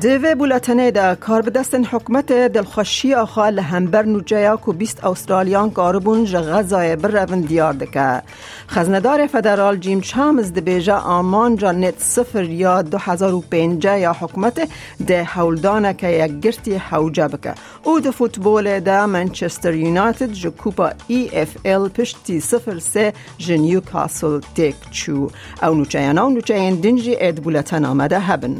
دوی بولتنه دا کار بدستن حکمت دلخوشی آخوا لهمبر نوجیا کو بیست استرالیان کاربون جغ غزای بر رون دیار دکه خزندار فدرال جیم چامز ده بیجا آمان جا نت صفر یا دو هزار و پینجا یا حکمت ده حولدانه که یک گرتی حوجه بکه او ده فوتبول ده منچستر یونایتد جو کوپا ای اف ال پشتی صفر سه جنیو کاسل تیک چو او نوچیان او نوچیان دنجی اید بولتن آمده هبن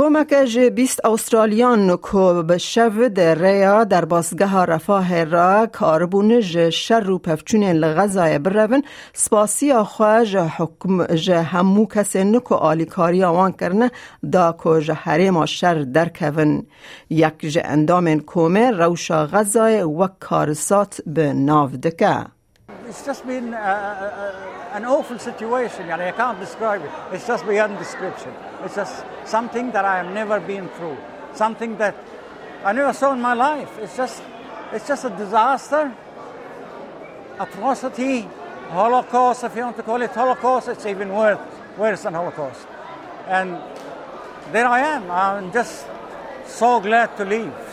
کمک جه بیست استرالیان که به شو در ریا در باسگاه رفاه را کاربون جه شر رو پفچون لغزای برون سپاسی آخوا جه حکم جه همو کسی نکو آلیکاری آوان کرنه. دا که جه حریم شر در کون یک جه اندام کومه روشا غزای و کارسات به ناو دکه. It's just been uh, uh, an awful situation. Yani I can't describe it. It's just beyond description. It's just something that I have never been through. Something that I never saw in my life. It's just, it's just a disaster, atrocity, Holocaust. If you want to call it Holocaust, it's even worse, worse than Holocaust. And there I am. I'm just so glad to leave.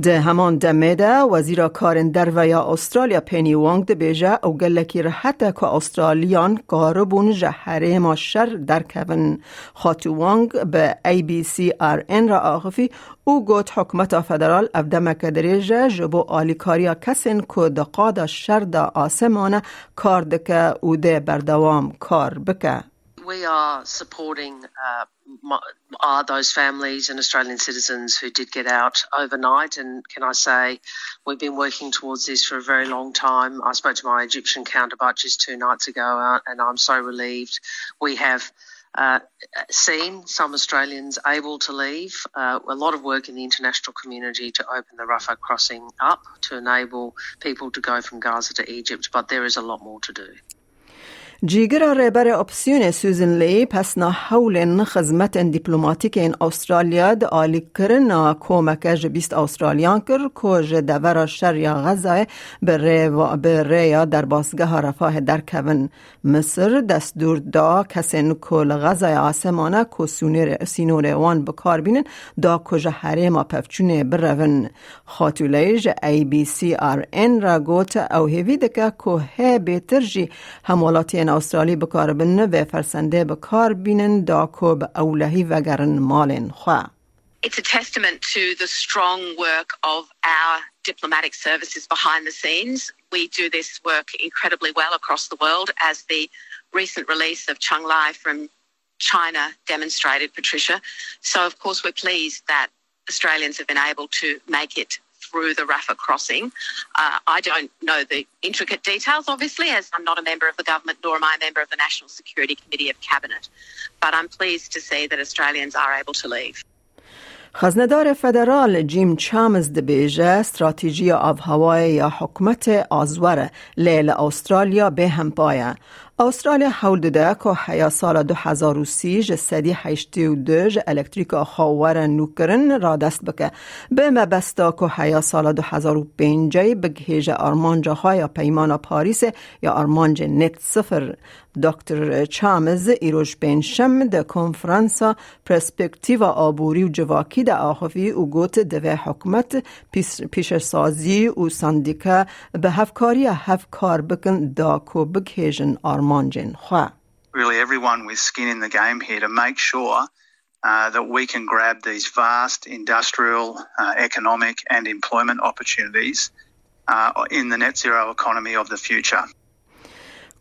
ده همان دمه ده وزیر کارن در و یا استرالیا پینی وانگ ده بیجه او گلکی رحته که استرالیان قاربون جهره ما شر در کون خاتو وانگ به ای بی سی آر این را آخفی او گوت حکمت فدرال افدمک دریجه جبو آلیکاریا کسین که دقاد شر دا آسمانه کار دکه او ده بردوام کار بکه. We are supporting uh, are those families and Australian citizens who did get out overnight. And can I say, we've been working towards this for a very long time. I spoke to my Egyptian counterpart just two nights ago, uh, and I'm so relieved. We have uh, seen some Australians able to leave. Uh, a lot of work in the international community to open the Rafah crossing up to enable people to go from Gaza to Egypt, but there is a lot more to do. جیگر رهبر اپسیون سوزن لی پس نا حول خدمت دیپلماتیک این استرالیا د آلی کرنا کمک بیست استرالیان کر که دور شر یا غزه به ریا در باسگاه رفاه در کون. مصر دستور دا کسین کل غزه آسمانه که سینور وان بکار بینن دا کجا حریم پفچونه برون خاتولیج ای بی سی آر این را گوت او هیوی دکه که هی بیتر جی همولاتی استرالی بکار بن و فرسنده بکار بینن دا کو به اولهی وگرن مالن خواه It's a testament to the strong work of our diplomatic services behind the scenes. We do this work incredibly well across the world, as the recent release of Chung Lai from China demonstrated, Patricia. So, of course, we're pleased that Australians have been able to make it through the Rafah crossing. Uh, I don't know the intricate details, obviously, as I'm not a member of the government nor am I a member of the National Security Committee of Cabinet. But I'm pleased to see that Australians are able to leave. خزندار فدرال جیم چامز دبیجه استراتیجی آب هوای یا حکمت آزور لیل استرالیا به هم پایه استرالیا حول ده که حیا سال 2030 جسدی حیشتی و دو الکتریک خواور نوکرن را دست بکه به مبستا که حیا سال 2005 بگهیج آرمانجا های پیمان پاریس یا آرمانج نت صفر دکتر چامز ایروش شم ده کنفرانس پرسپکتیو آبوری و جواکی ده آخفی و گوت دوه حکمت پیش سازی و سندیکه به هفکاری هفکار بکن دا کو بگهیجن آرمانجن خواه Really everyone with skin in the game here to make sure uh, that we can grab these vast industrial, uh, economic and employment opportunities uh, in the net zero economy of the future.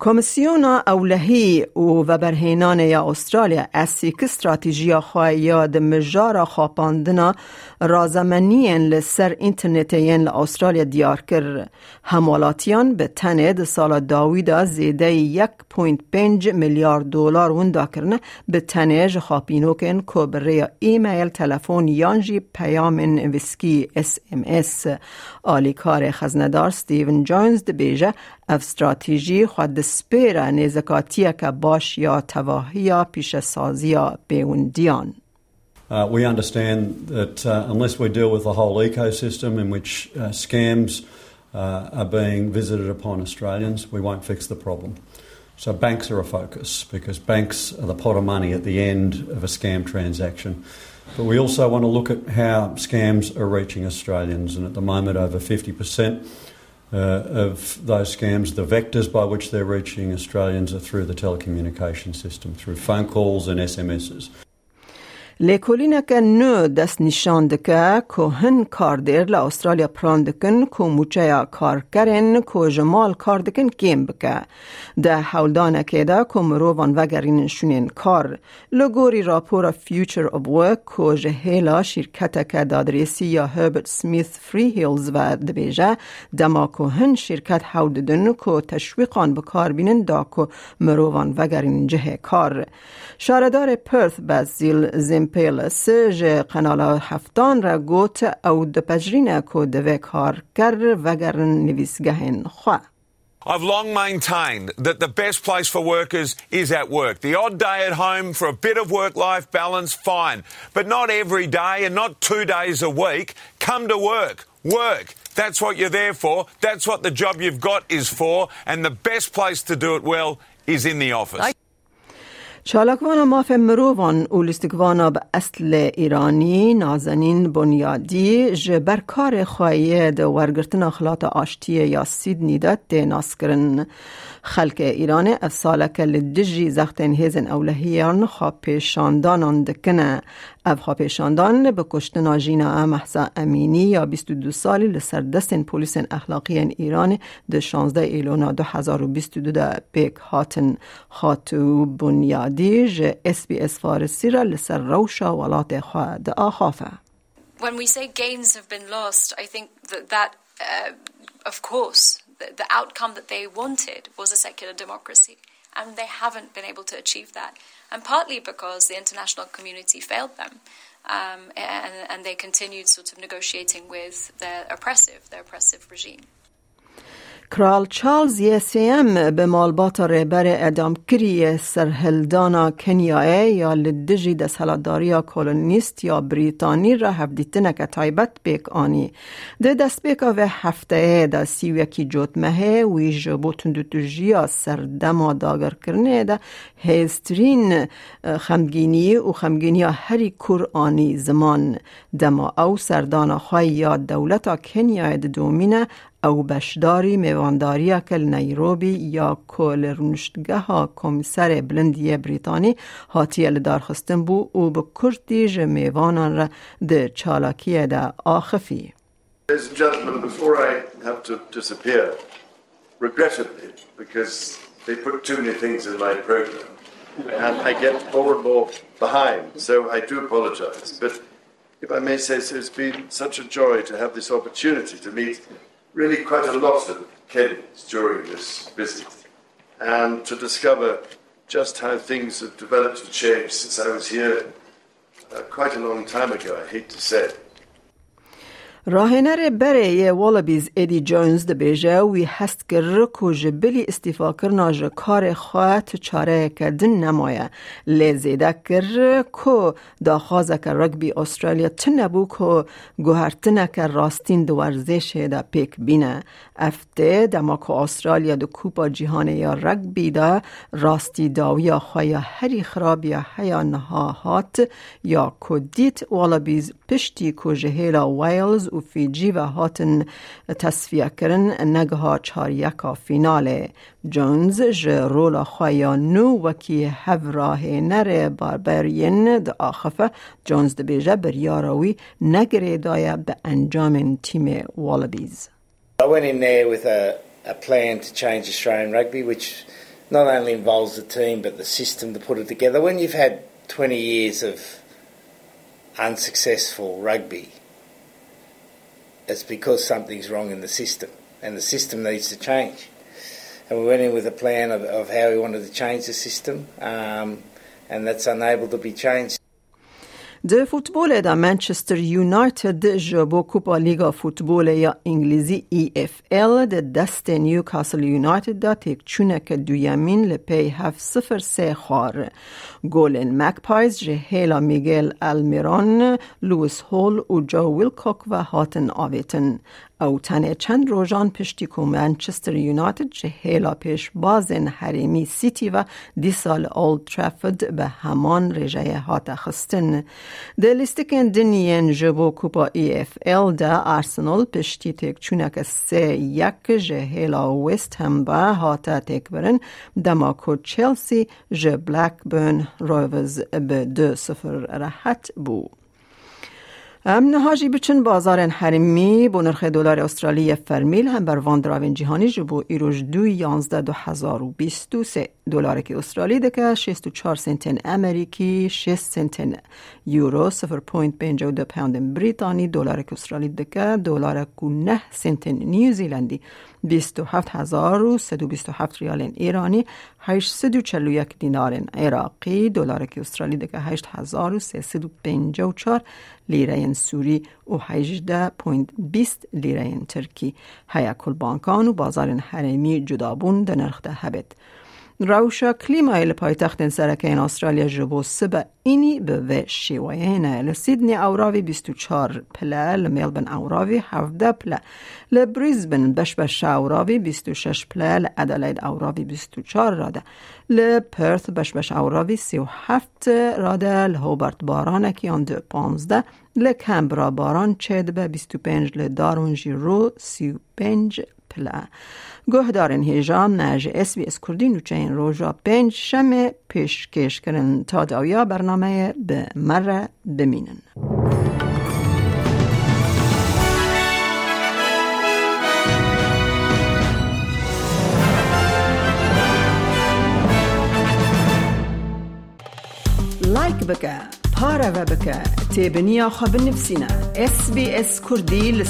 کمیسیون اولهی و برهینان یا استرالیا اسیک استراتیجیا خواه یاد مجار خاپاندنا رازمنین لسر اینترنتین استرالیا دیار کر همالاتیان به تند سال داویدا زیده یک پوینت پنج میلیارد دلار وندا کرنه به تنج خاپینوکن که برای ایمیل تلفن یانجی پیام ویسکی اس ام اس. آلیکار خزندار ستیون جونز دبیجه استراتیجی خود سپیره نزکاتیه که باش یا تواهی پیش سازی بیوندیان Uh, we understand that uh, unless we deal with the whole ecosystem in which uh, scams uh, are being visited upon Australians, we won't fix the problem. So banks are a focus because banks are the pot of money at the end of a scam transaction. But we also want to look at how scams are reaching Australians, and at the moment, over 50%. uh, of those scams, the vectors by which they're reaching Australians are through the telecommunication system, through phone calls and SMSs. لیکولینه که نو دست نشان دکه که هن کار دیر ل استرالیا پلان دکن که موچه کار کرن که جمال کار دکن کیم بکه ده حولدانه که ده که مروان وگرین شونین کار لگوری راپور فیوچر of ورک که جهیلا شرکت که دادریسی یا هربرت سمیث فری هیلز و دبیجه دما که هن شرکت حولدن که تشویقان بکار بینن دا که مروان وگرین جه کار شاردار پرث بازیل زیم پیلس جه قنال هفتان را گوت او دپجرین که دوه کار کر وگر نویسگهن خواه. I've long maintained that the best place for workers is at work. The odd day at home for a bit of work life balance, fine. But not every day and not two days a week. Come to work. Work. That's what you're there for. That's what the job you've got is for. And the best place to do it well is in the office. چالاکوانا ماف مروان اولیستگوانا به اصل ایرانی نازنین بنیادی جبر کار خواهی ده ورگرتن اخلاط آشتی یا سیدنی ده ده ناسکرن. خلق ایران افسالک لدجی زختن هیزن اولهیان خواب پیشاندانان دکنه. پیشاندان به کشتن آجینا محسا امینی یا 22 سالی دستن پولیس اخلاقی ایران ده 16 ایلونا 2022 ده بیک هاتن خاتو بنیادی جه اس بی اس فارسی را لسر روشا ولات خواه ده آخافه When we say gains have been lost, I think that that, uh, of course, the, the outcome that they wanted was a secular democracy. And they haven't been able to achieve that. And partly because the international community failed them. Um, and, and they continued sort of negotiating with their oppressive, their oppressive regime. کرال چارلز یسیم به مالبات ریبر ادام کری سرهلدانا کنیای یا لدجی ده سلاداریا کولونیست یا بریتانی را هفدیتنه که تایبت بیک آنی. ده دست بیکا و هفته ده سیویکی جوت مهه وی جبو تندوتوژیا سردما داگر کرنه ده هیسترین خمگینی و خمگینی هری کور آنی زمان. دما او سردانا خواهی یا دولتا کنیای ده دومینه او بشداری میوانداری کل نیروبی یا کل رونشتگه ها کمیسر بلندی بریتانی هاتی دارخستن بو او به کرتیج میوانان را ده چالاکی ده آخفی Ladies and gentlemen, before I have to disappear, regrettably, because they put too many things in my program, and I get more and more behind, so I do apologize. But if I may say so, it's been such a joy to have this opportunity to meet really quite a lot of Kenyans during this visit and to discover just how things have developed and changed since I was here uh, quite a long time ago, I hate to say. راهنر بره والبیز ایدی جونز ده بیجه وی هست که رکو جبلی استیفا کرنا جه کار خواهت چاره کردن نمایه. لیزیده کر که دا خوازه که رگبی استرالیا تنبو که گوهرتنه که راستین دو ورزش دا پیک بینه. افته دما که استرالیا دو کوپا جیهان یا رگبی دا راستی داویا خواهی هری خراب یا هیا نهاهات یا کدیت والبیز پشتی که جهیلا ویلز و فیجی و هاتن تصفیه کرن نگها چار یکا فینال جونز جه رولا خوایا نو وکی هف راه نره باربرین ده آخفه جونز ده بیجه بریاروی نگره دایه به انجام تیم والبیز I went in there with a, a plan to change Australian rugby, which not only involves the team but the system to put it together. When you've had 20 years of unsuccessful rugby, it's because something's wrong in the system and the system needs to change. And we went in with a plan of, of how we wanted to change the system, um, and that's unable to be changed. د فوتبال دا منچستر یونایتد جبو کوپا لیگا فوتبال یا انگلیزی ای اف ال د دست نیوکاسل یونایتد دا تک چونک دویمین لپی هف سفر سه خوار گولن مکپایز هیلا میگل المیران لویس هول و جو ویلکوک و هاتن آویتن او تنه چند روزان پشتی که منچستر یونایتد چه هیلا پیش بازن حریمی سیتی و دی سال اولد ترافد به همان رژه هات خستن. ده لیستکن دنین جبو کوپا ای اف ال ده ارسنال پشتی تک چونک سه یک جه هیلا ویست هم به هات تک برن دماکو چلسی جه بلکبرن رویوز به دو ام نهاجی بچن بازار حرمی با نرخ دلار استرالی فرمیل هم بر وان دراوین جهانی جبو ایروش دو یانزده دو هزار و بیست و سه دلار که استرالی دکه شست و چار سنتن امریکی شست سنتن یورو سفر پوینت بینجا و دو پوند بریتانی دلار که استرالی دکه دلار که نه سنتن نیوزیلندی. بیست و هفت هزار و سد و بیست و هفت ریال ایرانی هشت سد و چلو یک دینار عراقی دلار استرالی و چار لیره سوری و هجده پوینت بیست لیره ترکی. هیا کل بانکان و بازار حرمی جدابون در نرخ ده هبت روشا کلیمای پایتخت سرکه این استرالیا جبو سبا اینی به و شیوینه لسیدنی اوراوی 24 پله لملبن اوراوی 17 پله لبریزبن بش بش اوراوی 26 پله لادلاید اوراوی 24 راده لپرث بش بش اوراوی 37 راده لهوبرت باران کیان دو 15 لکمبرا باران چید به 25 لدارونجی رو 35 پله گهدارن هیجان نج اس بی اس کردی نوچه این روژا پنج شمه پیشکش کرن تا داویا برنامه به مره بمینن. لایک تیبنیا خواب نفسینا اس بی اس کردی